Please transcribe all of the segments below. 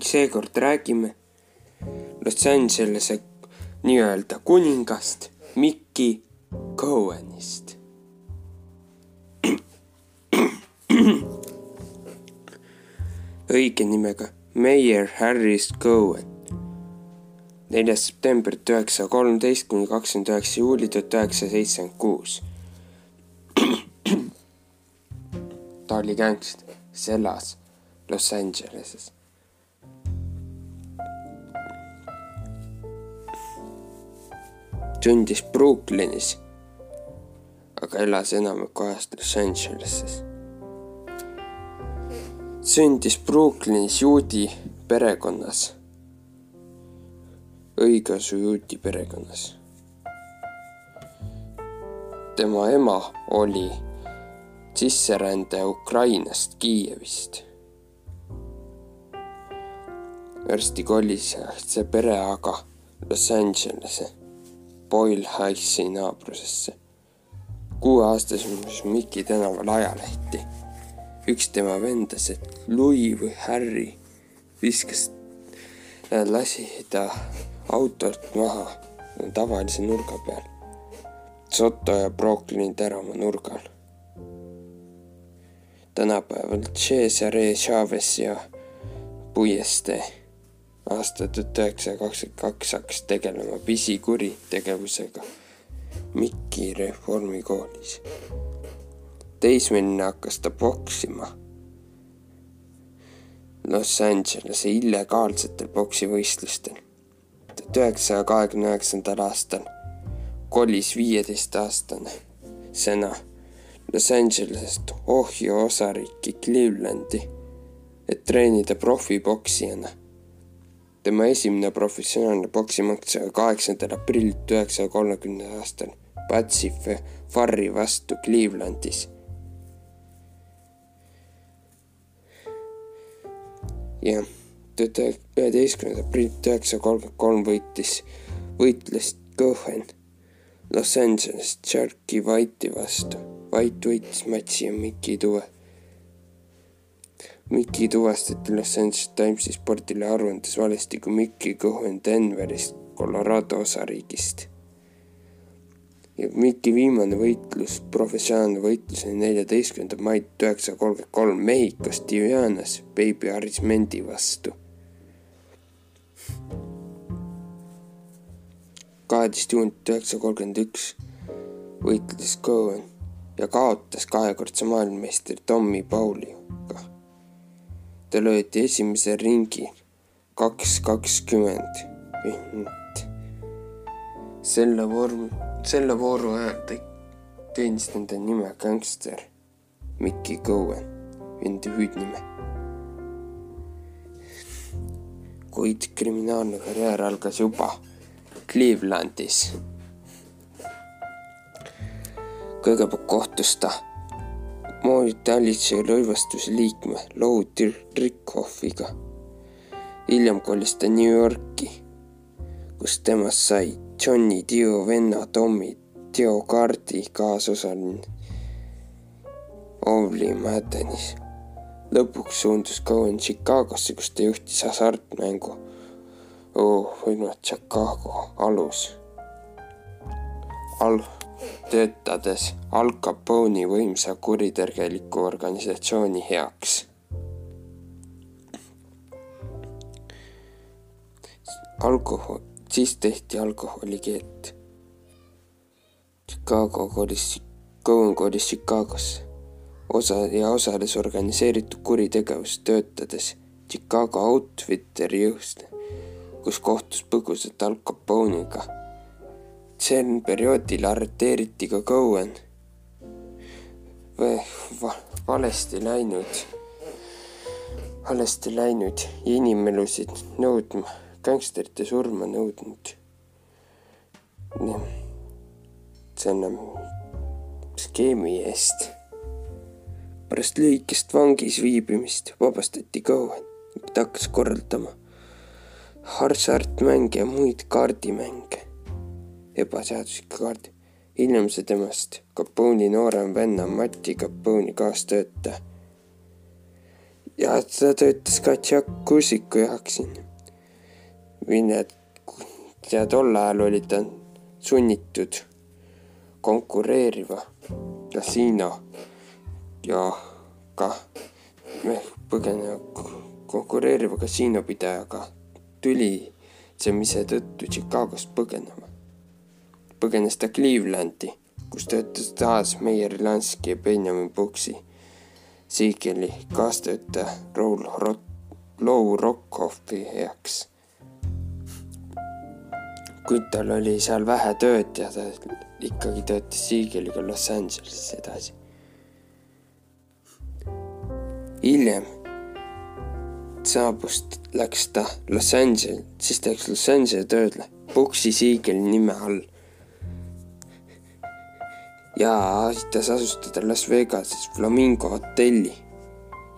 ning seekord räägime Los Angelese nii-öelda kuningast Mickey Cohenist. õige nimega Meyer Harris Cohen. neljas september tuhat üheksasada kolmteist kuni kakskümmend üheksa juuli tuhat üheksasada seitsekümmend kuus. ta oli gängster, kes elas Los Angeleses sündis Brooklynis, aga elas enamiku ajast Los Angeleses. sündis Brooklynis juudi perekonnas, õigeusu juudi perekonnas. tema ema oli sisserände Ukrainast Kiievist. varsti kolis see pere aga Los Angelesse Boyle Highsi naabrusesse. kuueaastases Miki tänaval ajalehti. üks tema vendas, et Louis või Harry viskas, lasi ta autolt maha tavalise nurga peal. Soto ja Brooklyni tänava nurgal. tänapäeval Cesare Chavez ja puiestee aasta tuhat üheksasada kakskümmend kaks hakkas tegelema pisikuritegevusega Mikki reformikoolis. teismeline hakkas ta poksima Los Angelese illegaalsetel poksivõistlustel. tuhat üheksasaja kahekümne üheksandal aastal kolis viieteistaastane sena Los Angelesest Ohio osariiki Clevelandi, et treenida profipoksijana tema esimene professionaalne poksimatš kaheksandal aprillil tuhat üheksasaja kolmekümnendal aastal Patsy Farri vastu Clevelandis. jah, tuhat üheteistkümnendal aprillil tuhat üheksasada kolmkümmend kolm võitis, võitles Cohen Los Angeles Sharky White'i vastu. White võitis matši ja Mickey Tuve Mickey tuvastati Los Angeles Timesi spordile aruandes valesti kui Mickey Cohen Denverist, Colorado osariigist. ja Mickey viimane võitlus, professionaalne võitlus oli neljateistkümnendal maid üheksasada kolmkümmend kolm Mehhikos Tijuanas Baby Arismendi vastu. kaheteist juunit üheksasada kolmkümmend üks võitles Cohen ja kaotas kahekordse maailmameistri Tommy Pauliga ta löödi esimesel ringil kaks kakskümmend minut. selle vorm, selle vooru ajal teenis nende nime gängster Mickey Cohen, enda hüüdnime. kuid kriminaalne karjäär algas juba Clevelandis. kõigepealt kohtus ta Moritalitsi lõivastuse liikme Lou Rickoffiga. hiljem kolis ta New Yorki, kus temast sai Johnny Dio venna Tommy Dio Cardi kaasosaline Ovli Maddenis. lõpuks suundus Cohen Chicagosse, kus ta juhtis hasartmängu oh, võimat Chicago alus Al töötades Al Capone'i võimsa kuritegeliku organisatsiooni heaks. alkohol, siis tehti alkoholikeeld. Chicago kolis, Cohen kolis Chicagosse osa ja osales organiseeritud kuritegevust töötades Chicago Outfitteri jõust, kus kohtus põgusalt Al Capone'iga sel perioodil arreteeriti ka Cohen. Va valesti läinud, valesti läinud ja inimelusid nõudma, gängsterite surma nõudnud. selle skeemi eest. pärast lühikest vangis viibimist vabastati Cohen, ta hakkas korraldama. Hasartmänge ja muid kaardimänge ebaseaduslikke kaardi. hiljem sai temast Capone'i noorem venna Mati Capone'i kaastöötaja. ja ta töötas ka Tšakusiku jaoks siin. või need, ja tol ajal oli ta sunnitud konkureeriva kasiino ja ka põgeneva konkureeriva kasiinopidajaga tülitsemise tõttu Chicagost põgenema. Põgenes ta Clevelandi, kus töötas taas Meier Lansky ja Benjamin Puksi, Siegeli kaastöötaja Raul Rot-, Lou Rockhoffi heaks. kuid tal oli seal vähe tööd ja ta ikkagi töötas Siegeliga Los Angeleses edasi. hiljem saabus, läks ta Los Angeles, siis ta läks Los Angelese tööle Puksi Siegeli nime all. Ja aitas asustada Las Vegases Flamingo hotelli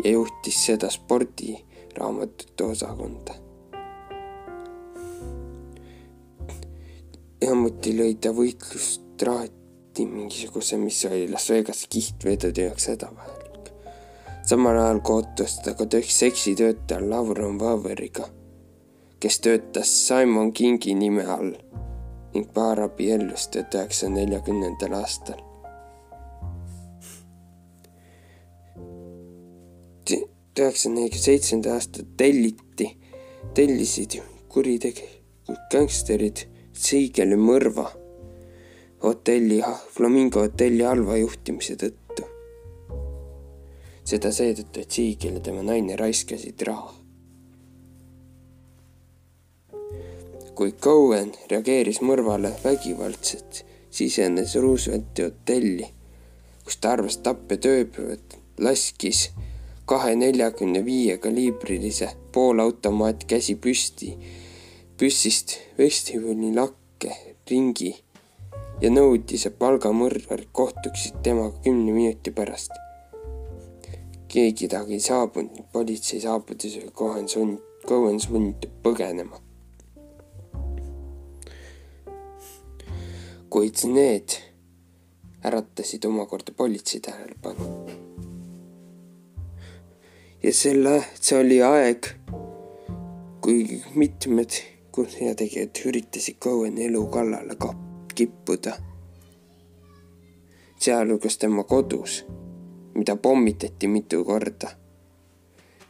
ja juhtis seda spordiraamatute osakonda. samuti lõi ta võitlust traati mingisuguse, mis oli Las Vegas kihtvedude jaoks hädavajalik samal ajal kohtus ta ka seksitöötaja Lauren Waveriga, kes töötas Simon Kingi nime all ning paar abiellus tuhat üheksasaja neljakümnendal aastal. Neljakümne seitsmendal aastal telliti, tellisid kuritegelikud gängsterid Siigeli mõrva hotelli, Flamingo hotelli halva juhtimise tõttu seda seetõttu, et Siigel ja tema naine raiskasid raha. kui Cohen reageeris mõrvale vägivaldselt, sisenes Roosevelti hotelli, kus ta arvas tapjad ööbivat, laskis kahe neljakümne viie kaliibrilise poolautomaat käsi püsti, püssist vestibüüli lakke ringi ja nõudis, et palgamõrvarid kohtuksid temaga kümne minuti pärast keegi temaga ei saabunud, politsei saabudes oli Cohen sund, Cohen sunnitud põgenema. kuid need äratasid omakorda politsei tähelepanu. Ja selle, see oli aeg, kui mitmed kurjategijad üritasid Cohen'i elu kallale kippuda, sealhulgas tema kodus mida pommitati mitu korda.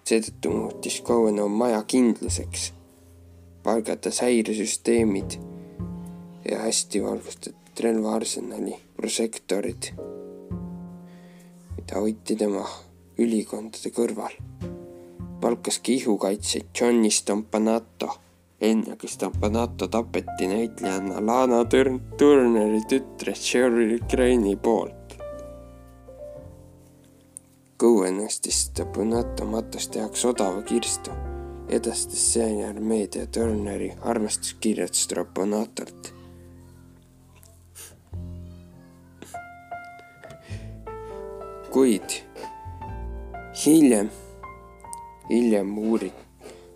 seetõttu muutis Cohen oma maja kindluseks, palgatas häiresüsteemid ja hästi valgustatud relvaarsenali prožektorid, mida hoiti tema ülikondade kõrval. palkas kihukaitsjaid Johnny Stompanato, enne kui Stompanato tapeti näitlejanna Lana Turneri tütre Sherry Crane'i poolt. Cohen ostis Tabunato matost jaoks odava kirstu, edastas seejärel meedia Turneri armastuskirjad Strapponatolt. kuid hiljem, hiljem uurid,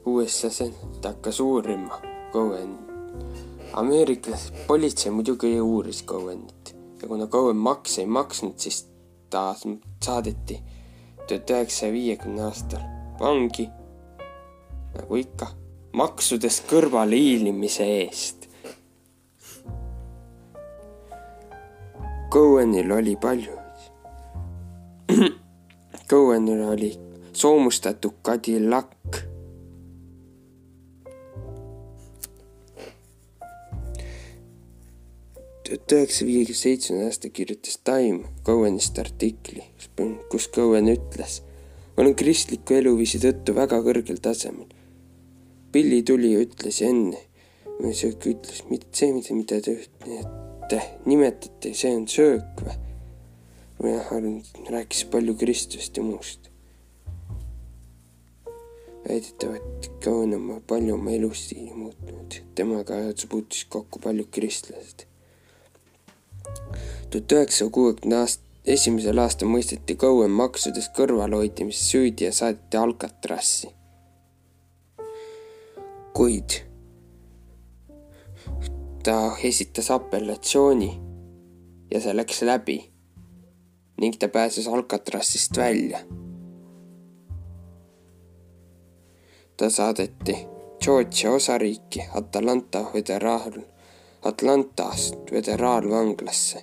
USA senat hakkas uurima Cohen'i. ameeriklased, politsei muidugi uuris Cohen'it ja kuna Cohen makse ei maksnud, siis ta saadeti tuhat üheksasaja viiekümne aastal vangi, nagu ikka, maksudest kõrvalehiilimise eest. Cohenil oli palju. Cohenil oli soomustatud Cadillac. tuhat üheksasaja viiekümne seitsmenda aasta kirjutas Time Cohenist artikli kus Cohen ütles, olen kristliku eluviisi tõttu väga kõrgel tasemel. Pilli tuli ja ütles enne, söök ütles, mitte see, mida, mida te, te nimetate, see on söök või? Või jah, rääkis palju Kristust ja muust. väidetavalt Cohen on palju oma elustiili muutnud, temaga puutus kokku paljud kristlased. tuhat üheksasaja kuuekümne aasta esimesel aastal mõisteti Cohen maksudest kõrvalhoidmises süüdi ja saadeti Alcatrassi. kuid ta esitas apellatsiooni ja see läks läbi ning ta pääses Alcatrassist välja. ta saadeti Georgia osariiki Atlanta föderaal, Atlantast föderaalvanglasse.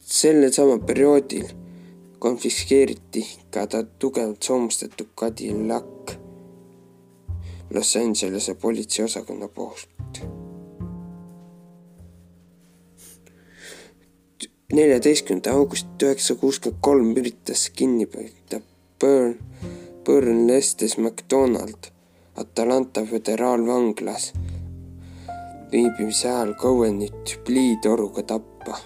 sellel samal perioodil konfiskeeriti ka ta tugevalt soomustatud Cadillac Los Angelese politseiosakonna poolt. Neljateistkümnenda augusti üheksasada kuuskümmend kolm üritas kinni püüda Burn, Burn Lestes McDonald Atalanta föderaalvanglas viibimise ajal Cowenit pliitoruga tappa.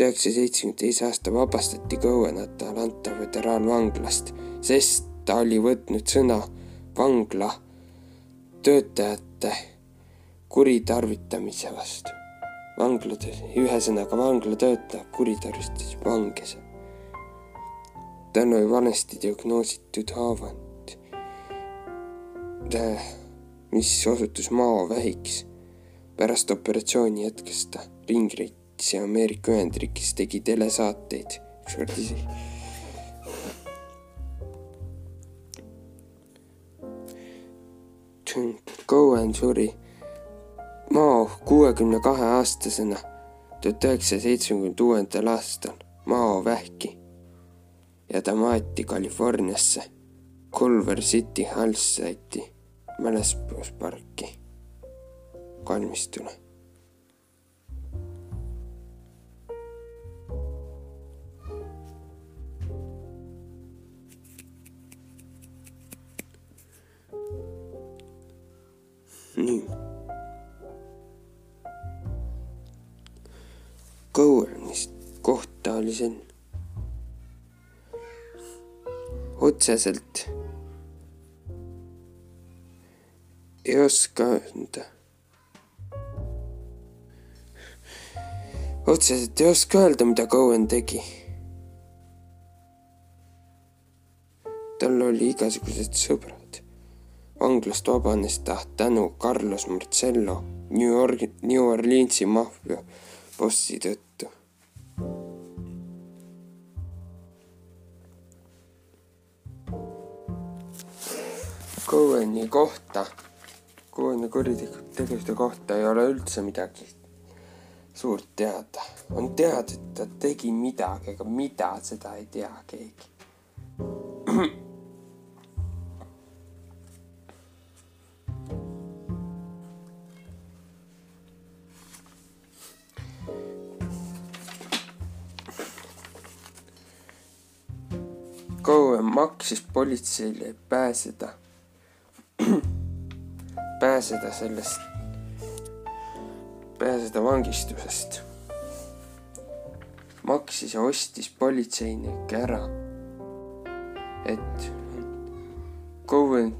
üheksasaja seitsmekümne teise aasta vabastati Cowen Atalanta föderaalvanglast, sest ta oli võtnud sõna vangla töötajate kuritarvitamise vastu. Vanglad, ühesõnaga vanglatöötaja kuritarvitas vange. tal oli valesti diagnoositud haavad, mis osutus maovähiks. pärast operatsiooni jätkas ta ringreisi Ameerika Ühendriigis, tegi telesaateid, Cohen suri Mao kuuekümne kahe aastasena tuhat üheksasaja seitsmekümne kuuendal aastal Mao vähki ja ta maeti Californiasse. Culver City Hillside'i mälestusparki kalmistule see otseselt ei oska öelda. otseselt ei oska öelda, mida Cowen tegi. tal oli igasugused sõbrad vanglast vabanes ta tänu Carlos Marcello New Yorgi, New Orleansi maffia bossi tõttu. Cohen'i kohta, Cohen'i kuritegude kohta ei ole üldse midagi suurt teada. on teada, et ta tegi midagi, aga mida, seda ei tea keegi. Cohen maksis politseile pääseda, pääseda sellest, pääseda vangistusest. maksis ja ostis politseinike ära, et Cohen,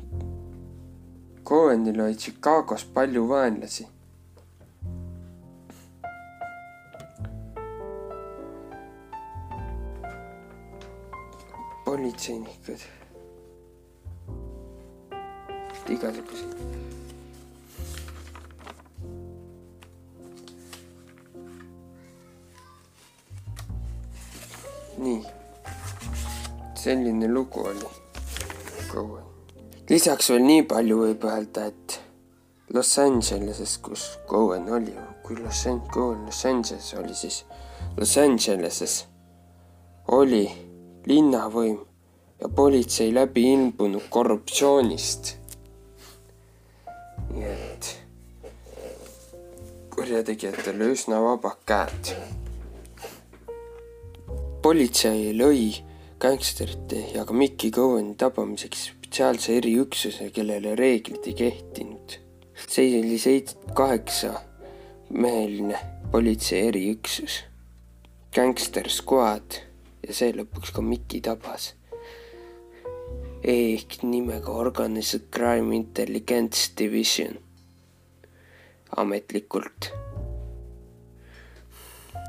Cohenil oli Chicagos palju vaenlasi politseinikud. Selline lugu oli lisaks veel nii palju võib öelda, et Los Angeleses, kus Cohen oli, kui Los Angeles, Cohen Los Angeles oli, siis Los Angeleses oli linnavõim ja politsei läbi ilmunud korruptsioonist. nii et kurjategijatel oli üsna vabad käed. politsei lõi gängsterite ja ka Mickey Cohen'i tabamiseks spetsiaalse eriüksuse, kellele reeglid ei kehtinud. see oli seit-, kaheksa meheline politsei eriüksus. Gangster Squad ja see lõpuks ka Miki tabas. ehk nimega Organized Crime Intelligence Division ametlikult.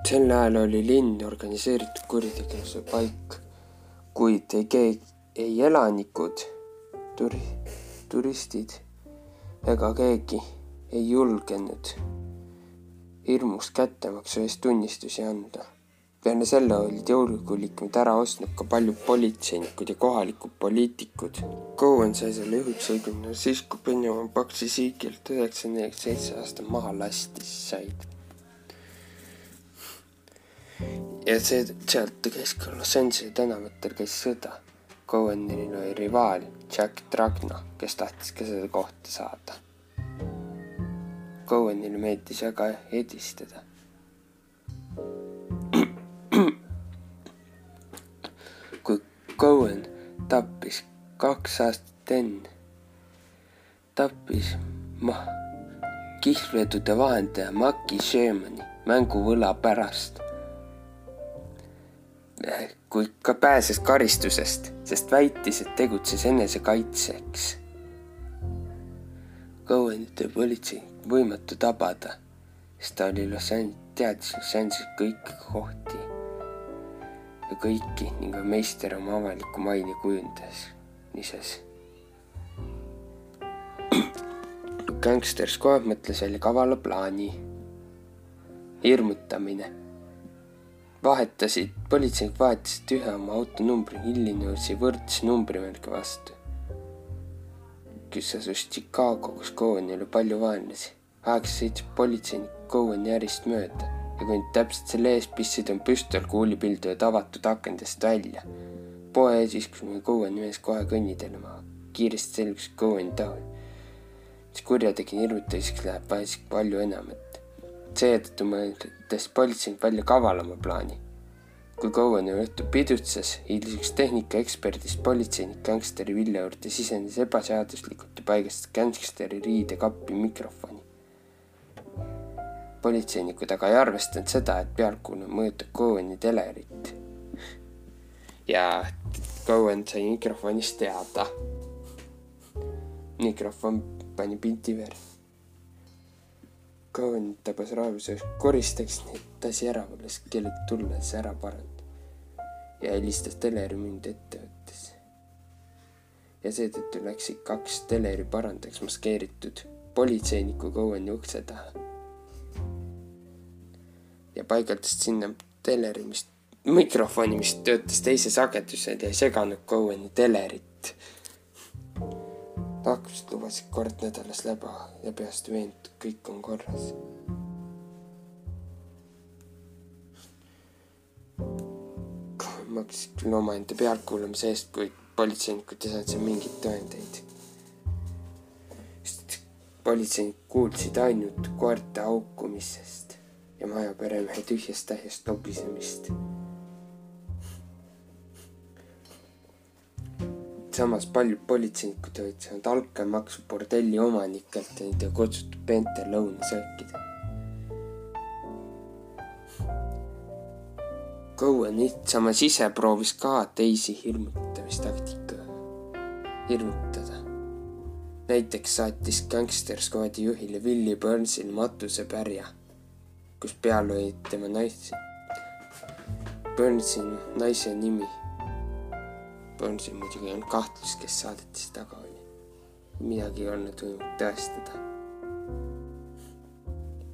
sel ajal oli linn organiseeritud kuritegevuse paik, kuid ei ei elanikud, turi-, turistid ega keegi ei julgenud hirmust kättemaksu eest tunnistusi anda peale selle olid jõululikumid ära ostnud ka paljud politseinikud ja kohalikud poliitikud. Cohen sai selle juhiks õigemini siis, kui Benjamin Paxi siigilt üheksa nelikümmend seitse aastat maha lasti, said. Ja see, sealt Los Angelesi tänavatel käis sõda. Cohenil oli rivaal Jack Dragna, kes tahtis ka seda kohta saada. Cohenile meeldis väga edistada Cohen tappis kaks aastat enne, tappis ma-, kihlvedude vahendaja Maki Shermani mänguvõla pärast. Kui ka pääses karistusest, sest väitis, et tegutses enesekaitseks. Cohenit oli politsei võimatu tabada, sest ta oli Los Angeles, teadis Los Angeles kõiki kohti ja kõiki ning on meister oma avaliku maine kujundamises. Gangster Squad mõtles välja kavala plaani. hirmutamine. Vahetasid, politseinikud vahetasid ühe oma autonumbri Illinoisi võrdse numbrimärgi vastu. kes asus Chicago, kus Cohen oli palju vaenlasi. aegsi sõitsid politseinikud Coheni ärist mööda ja kui täpselt selle ees pissid on püstol kuulipildujad avatud akendest välja. poe ees meil Cohen'i mees kohe kõnniteel maha. kiiresti selgus Cohen'i tahu. siis kurjategija hirmutamiseks läheb vaja palju enamat. Seetõttu mõtles politseinik välja kavalama plaani. kui Cohen õhtul pidutses, hiilis üks tehnikaeksperdist politseinik gängsteri vilja juurde, sisenes ebaseaduslikult ja paigastas gängsteri riidekappi mikrofoni politseinikud aga ei arvestanud seda, et pealtkuulaja mõjutab Cohen'i telerit. ja Cohen sai mikrofonist teada. mikrofon pani pildi verre. Cohen tabas raevuse koristaks neid tasi ära, alles keelati tulla, siis ära parandada. ja helistas teleri mind ettevõttes. ja seetõttu läksid kaks teleri parandajaks maskeeritud politseiniku Cohen'i ukse taha ja paigaldasid sinna teleri, mis, mikrofoni, mis töötas teise sagedusel ja ei seganud Cohen'i telerit. Pakkused lubasid kord nädalas läba ja peast veendunud, kõik on korras. maksis küll omaenda pealtkuulamise eest, kuid politseinikud ei saanud seal mingeid tõendeid. sest politseinikud kuulsid ainult koerte haukumisest ja maja peremehe tühjast täiest lobisemist. Samas paljud politseinikud olid saanud altkäemaksu bordelli omanikelt ja neid oli kutsutud peente lõunasöökida. Cohen samas ise proovis ka teisi hirmutamistaktika, hirmutada. näiteks saatis Gangster Squadi juhile Willie Burnsile matusepärja kus peal olid tema naisi. Burnsi naise nimi. Burnsil muidugi ei olnud kahtlust, kes saadetis taga oli. midagi ei olnud võimalik tõestada.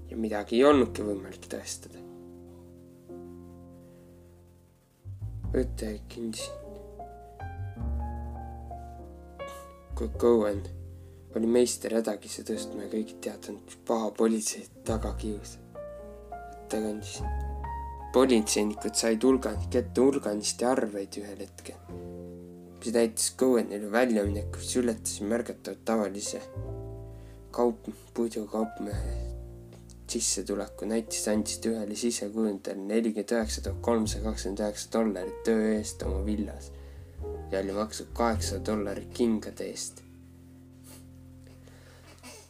ja midagi ei olnudki võimalik tõestada. õtte kinnisin. kui Cohen oli meister hädakisse tõstma ja kõik teadnud, paha politsei taga kiusas ettekandis. politseinikud said hulgani kätte hulganisti arveid ühel hetkel, mis näitas Cohenile väljaminekut, mis ületas märgatavalt tavalise kaup, puidukaupmehe sissetuleku, näiteks andsid ühele sisekujundajale nelikümmend üheksa tuhat kolmsada kakskümmend üheksa dollarit töö eest oma villas ja oli maksnud kaheksa dollarit kingade eest.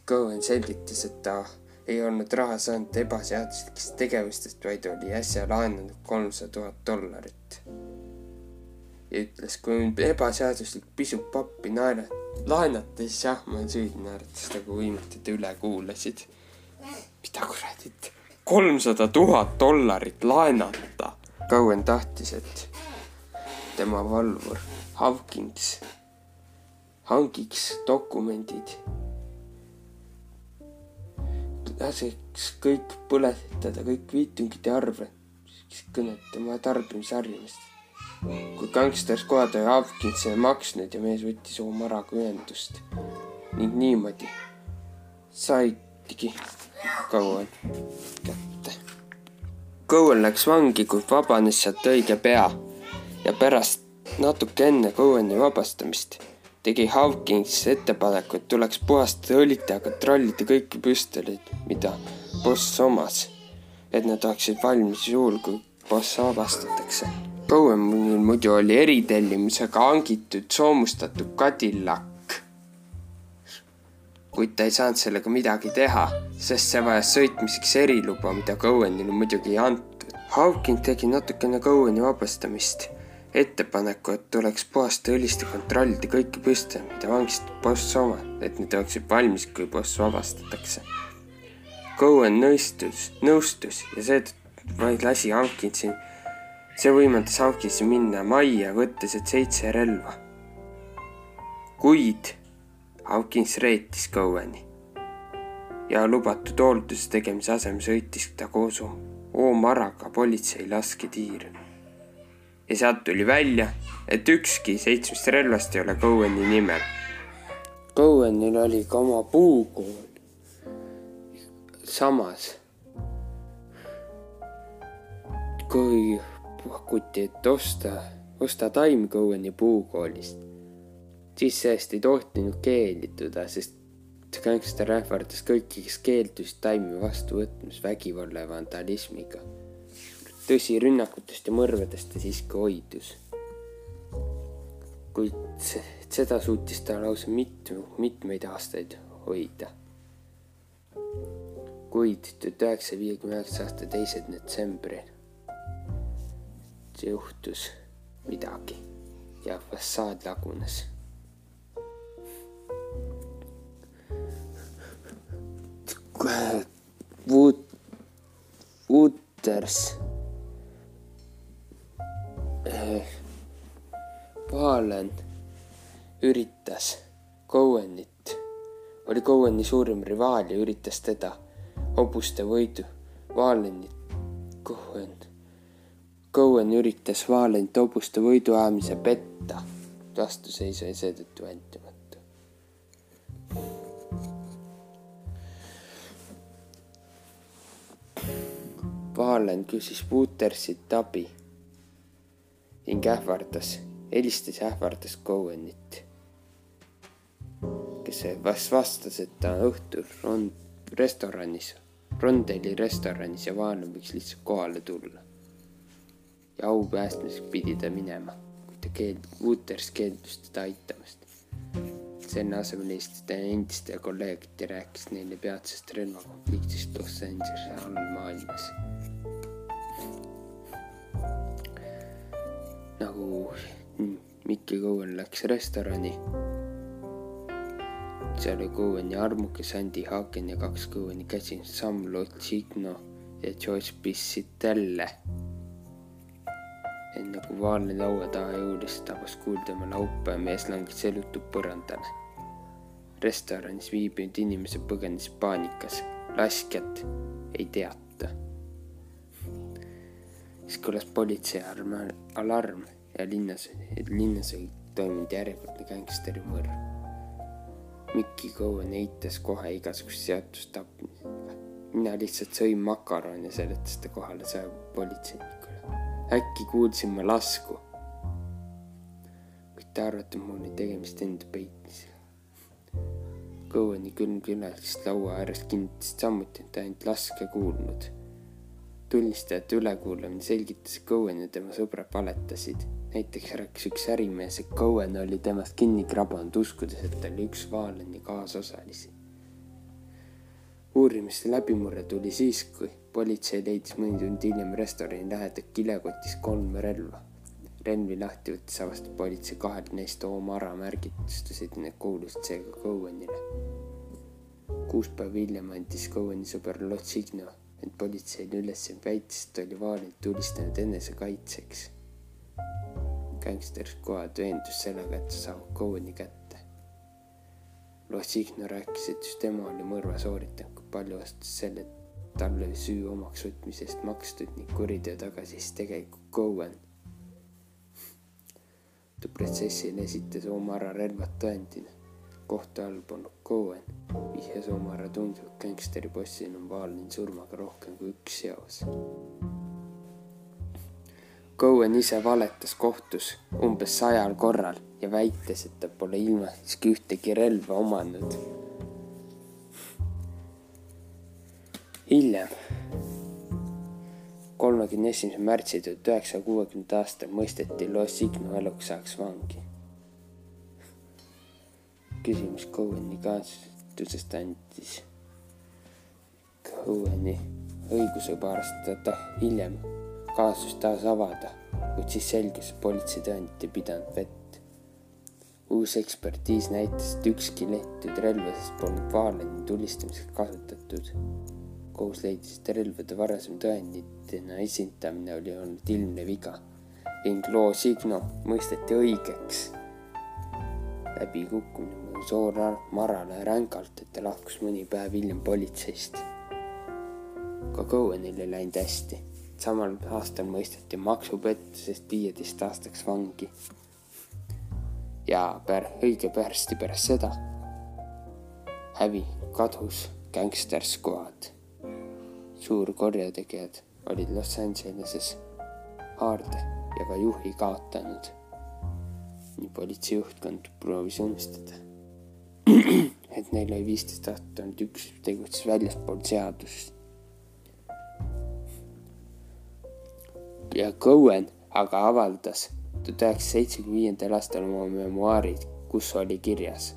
Cohen selgitas, et ta ei olnud raha saanud ebaseaduslikest tegevustest, vaid oli äsja laenanud kolmsada tuhat dollarit. Ja ütles, kui on ebaseaduslik pisut pappi naera-, laenata, siis jah, ma olen süüdi, naeratas ta, kui võimetid üle kuulasid. mida kuradit, kolmsada tuhat dollarit laenata. Cowen tahtis, et tema valvur Hawkins hangiks dokumendid laseks kõik põletada, kõik viitungite arve, kõnet tema tarbimisharjumust. Kui gangster Squad oli Hopkinsile maksnud ja mees võttis Omaraga ühendust ning niimoodi saidki Cohen kätte. Cohen läks vangi, kuid vabanes sealt õige pea ja pärast natuke enne Coweni vabastamist tegi Hawkins ettepaneku, et tuleks puhastada õlita ja kontrollida kõiki püstoleid, mida boss omas, et nad oleksid valmis juhul, kui boss vabastatakse. Bowenil muidu oli eritellimusega hangitud soomustatud Cadillac, kuid ta ei saanud sellega midagi teha, sest see vajas sõitmiseks eriluba, mida Cowenile muidugi ei antud. Hawkins tegi natukene Coweni vabastamist. Ettepaneku, et tuleks puhasta õlist ja kontrollida kõiki püste, mida vangistab boss oma, et need oleksid valmis, kui boss vabastatakse. Cohen nõustus, nõustus ja seetõttu vaid lasi Hankinsi, see võimaldas Hankinsi minna majja, võttes et seitse relva. kuid Hankins reetis Coweni ja lubatud hoolduse tegemise asemel sõitis ta koos Omaraga politsei lasketiir. ja sealt tuli välja, et ükski seitsmest relvast ei ole Coweni nimel. Cowenil oli ka oma puukool samas kui pakuti, et osta, osta taim Coweni puukoolist, siis sellest ei tohtinud keelduda, sest gängster ähvardas kõiki, kes keeldusid taimi vastu võtmas vägivalla ja vandalismiga. tõsi, rünnakutest ja mõrvadest ta siiski hoidus. kuid seda suutis ta lausa mitme, mitmeid aastaid hoida kuid tuhat üheksasaja viiekümne üheksa aasta teisel detsembril juhtus midagi ja fassaad lagunes. Wood, Wooters eh, Palen üritas Cowenit, oli Coweni suurim rivaal ja üritas teda hobuste võidu. Valenit, Cohen, Cohen üritas Valenit hobuste võidu ajamise petta. vastuseisu ja seetõttu vältimatu. Valen küsis Wootersit abi ning ähvardas, helistas ja ähvardas Cohenit, kes vastas, et ta õhtul on restoranis Rondeli restoranis ja Vaanen võiks lihtsalt kohale tulla. Ja au päästmiseks pidi ta minema, kuid ta keeld-, Wooters keeldus teda aitamast. selle asemel helistas ta endistele kolleegidele ja rääkis neile peatsest relvakonfliktist Los Angelese all maailmas. nagu Mikki Cohen läks restorani seal oli Coweni armuke Sandy Hagen ja kaks Coweni käsilast Sam Lotsigno ja George Bissitelle. Enne kui Vaalne laua taha jõudis, tabas kuulda tema laupa ja mees langes elutult põrandale. restoranis viibinud inimesed põgenesid paanikas, laskjat ei teata. siis kõlas politsei alarm ja linnas, linnas oli toimunud järjekordne gängsteri mõrv Mikki Cohen eitas kohe igasugust seotust tapmisega. mina lihtsalt sõin makarone, seletas ta kohale saabunud politseinikule. Äkki kuulsin ma lasku. kuid te arvate, mul oli tegemist enda peitmisega. Coheni külmkülalised laua ääres kinnitasid samuti, et ainult laske kuulnud. tunnistajate ülekuulamine selgitas, et Cohen ja tema sõbrad valetasid näiteks rääkis üks ärimees, et Cohen oli temast kinni krabanud, uskudes, et ta oli üks Valeni kaasosalisi. Uurimiste läbimurre tuli siis, kui politsei leidis mõni tund hiljem restorani lähedalt kilekotis kolm relva. relvi lahti võttes avastas politsei kahel neist oma ara märgistusid, need kuulusid seega Cohenile. kuus päeva hiljem andis Coheni sõber Lotsigno end politseile üles väitis, et oli Valenit tulistanud enesekaitseks gängster Squad veendus sellega, et ta saab Coweni kätte. Los Igno rääkis, et just tema oli mõrva sooritanud, kui palju vastas selle, talle süü omaks võtmisest makstud ning kuriteo tagasi tegelikult Cohen. ta protsessil esitas Omara relvad tõendina. kohtu all polnud Cohen, vihjas Omara tundlikult gängsteri bossina on Valin surmaga rohkem kui üks seos. Cohen ise valetas kohtus umbes sajal korral ja väites, et ta pole ilmaski ühtegi relva omanud hiljem, kolmekümne esimesel märtsil tuhat üheksasaja kuuekümnenda aastal mõisteti Los Signo eluks ajaks vangi. küsimus Cohen'i kaastusest andis Cohen'i õiguse paar aastat hiljem kaasust taas avada, kuid siis selgus, et politsei tõendid ei pidanud vett. Uus ekspertiis näitas, et ükski lehtud relvadest polnud Valeni tulistamiseks kasutatud kohus leidis, et relvade varasem tõenditena esindamine oli olnud ilmne viga ning loo Signo mõisteti õigeks. läbikukkumine mõjus Oor Marale rängalt, et ta lahkus mõni päev hiljem politseist. ka Cohenil ei läinud hästi. samal aastal mõisteti maksupettusest viieteist aastaks vangi. Ja pär-, õige pärsti pärast seda hävi kadus Gangster Squad suurkorjategijad olid Los Angeleses haarde ja ka juhi kaotanud. nii politsei juhtkond proovis unistada, et neil oli viisteist aastat olnud üks tegutses väljaspool seadust. ja Cohen aga avaldas tuhat üheksasaja seitsmekümne viiendal aastal oma memuaarid, kus oli kirjas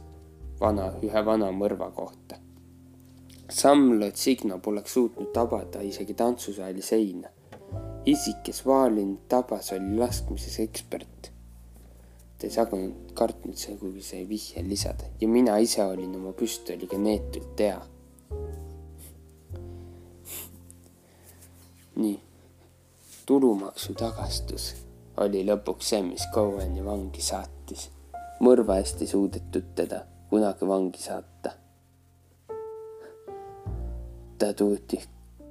vana, ühe vana mõrva kohta Sam Lotsigno poleks suutnud tabada isegi tantsusaali seina. isik, kes Valin tabas, oli laskmises ekspert. ta ei saanud kartnud see, kuigi sai vihje lisada ja mina ise olin oma püstoliga neetult hea. nii, tulumaksu tagastus oli lõpuks see, mis Cohen'i vangi saatis. mõrva eest ei suudetud teda kunagi vangi saata ta toodi,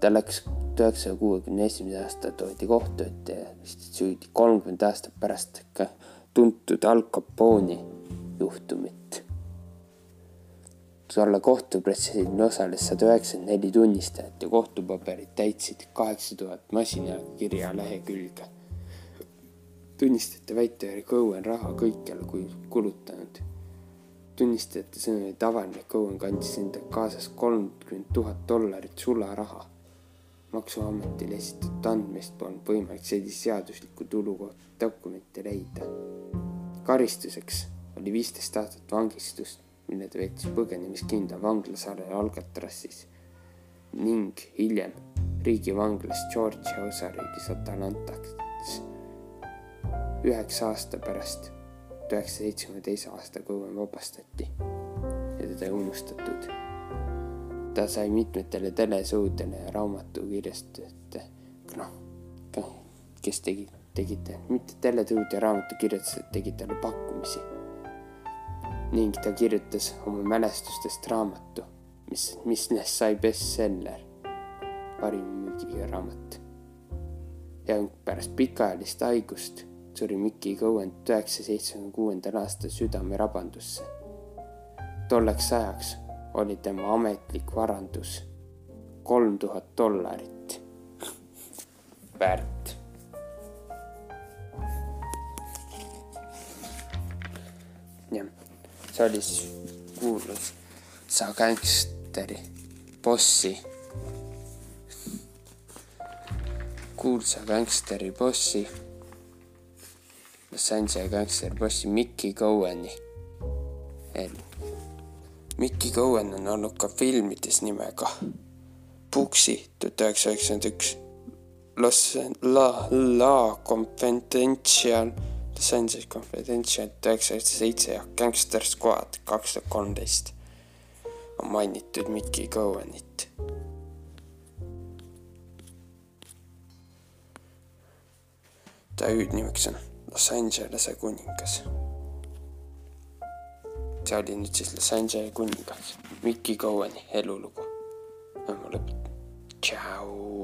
ta läks üheksasaja kuuekümne esimese aasta toodi kohtu ette ja süüdi kolmkümmend aastat pärast ka tuntud Al Capone'i juhtumit. tolle kohtuprotsessil osales sada üheksakümmend neli tunnistajat ja kohtupaberid täitsid kaheksa tuhat masinakirja lehekülge. Tunnistajate väite oli Cohen raha kõikjale kulutanud tunnistajate sõnul tavaline Cohen kandis endaga kaasas kolmkümmend tuhat dollarit sularaha. maksuametile esitatud andmest polnud võimalik sellise seadusliku tulu kohta dokumente leida. karistuseks oli viisteist aastat vangistust, mille ta veetis põgenemiskindla vanglasaarel Alcatrassis ning hiljem riigivanglas Georgia osariigis Atalantas üheksa aasta pärast üheksasaja seitsmekümne teise aasta Cohen vabastati ja teda ei unustatud. ta sai mitmetele telesuudele ja raamatukirjastajate, noh, kes tegid, tegid, mitte teletuud ja raamatukirjastajad tegid talle pakkumisi. ning ta kirjutas oma mälestustest raamatu, mis, mis sai bestseller, parim müügiga raamat. ja pärast pikaajalist haigust suri Mikki Cohen üheksasaja seitsmekümne kuuendal aastal südamerabandusse. tolleks ajaks oli tema ametlik varandus kolm tuhat dollarit väärt. jah, see oli siis kuulus sa gängsteri bossi, kuulsa gängsteri bossi Sanjay gängster bossi Mickey Cohen'i. Mickey Cohen on olnud ka filmides nimega Puksi tuhat üheksasada üheksakümmend üks, Los La La Confidential, Los Angeles Confidential tuhat üheksasada üheksakümmend seitse ja Gangster Squad kaks tuhat kolmteist on mainitud Mickey Cohen'it ta hüüdnimeks on Los Angelese kuningas. see oli nüüd siis Los Angelese kuningas, Mickey Cohen'i elulugu. ma lõpetan. tšau.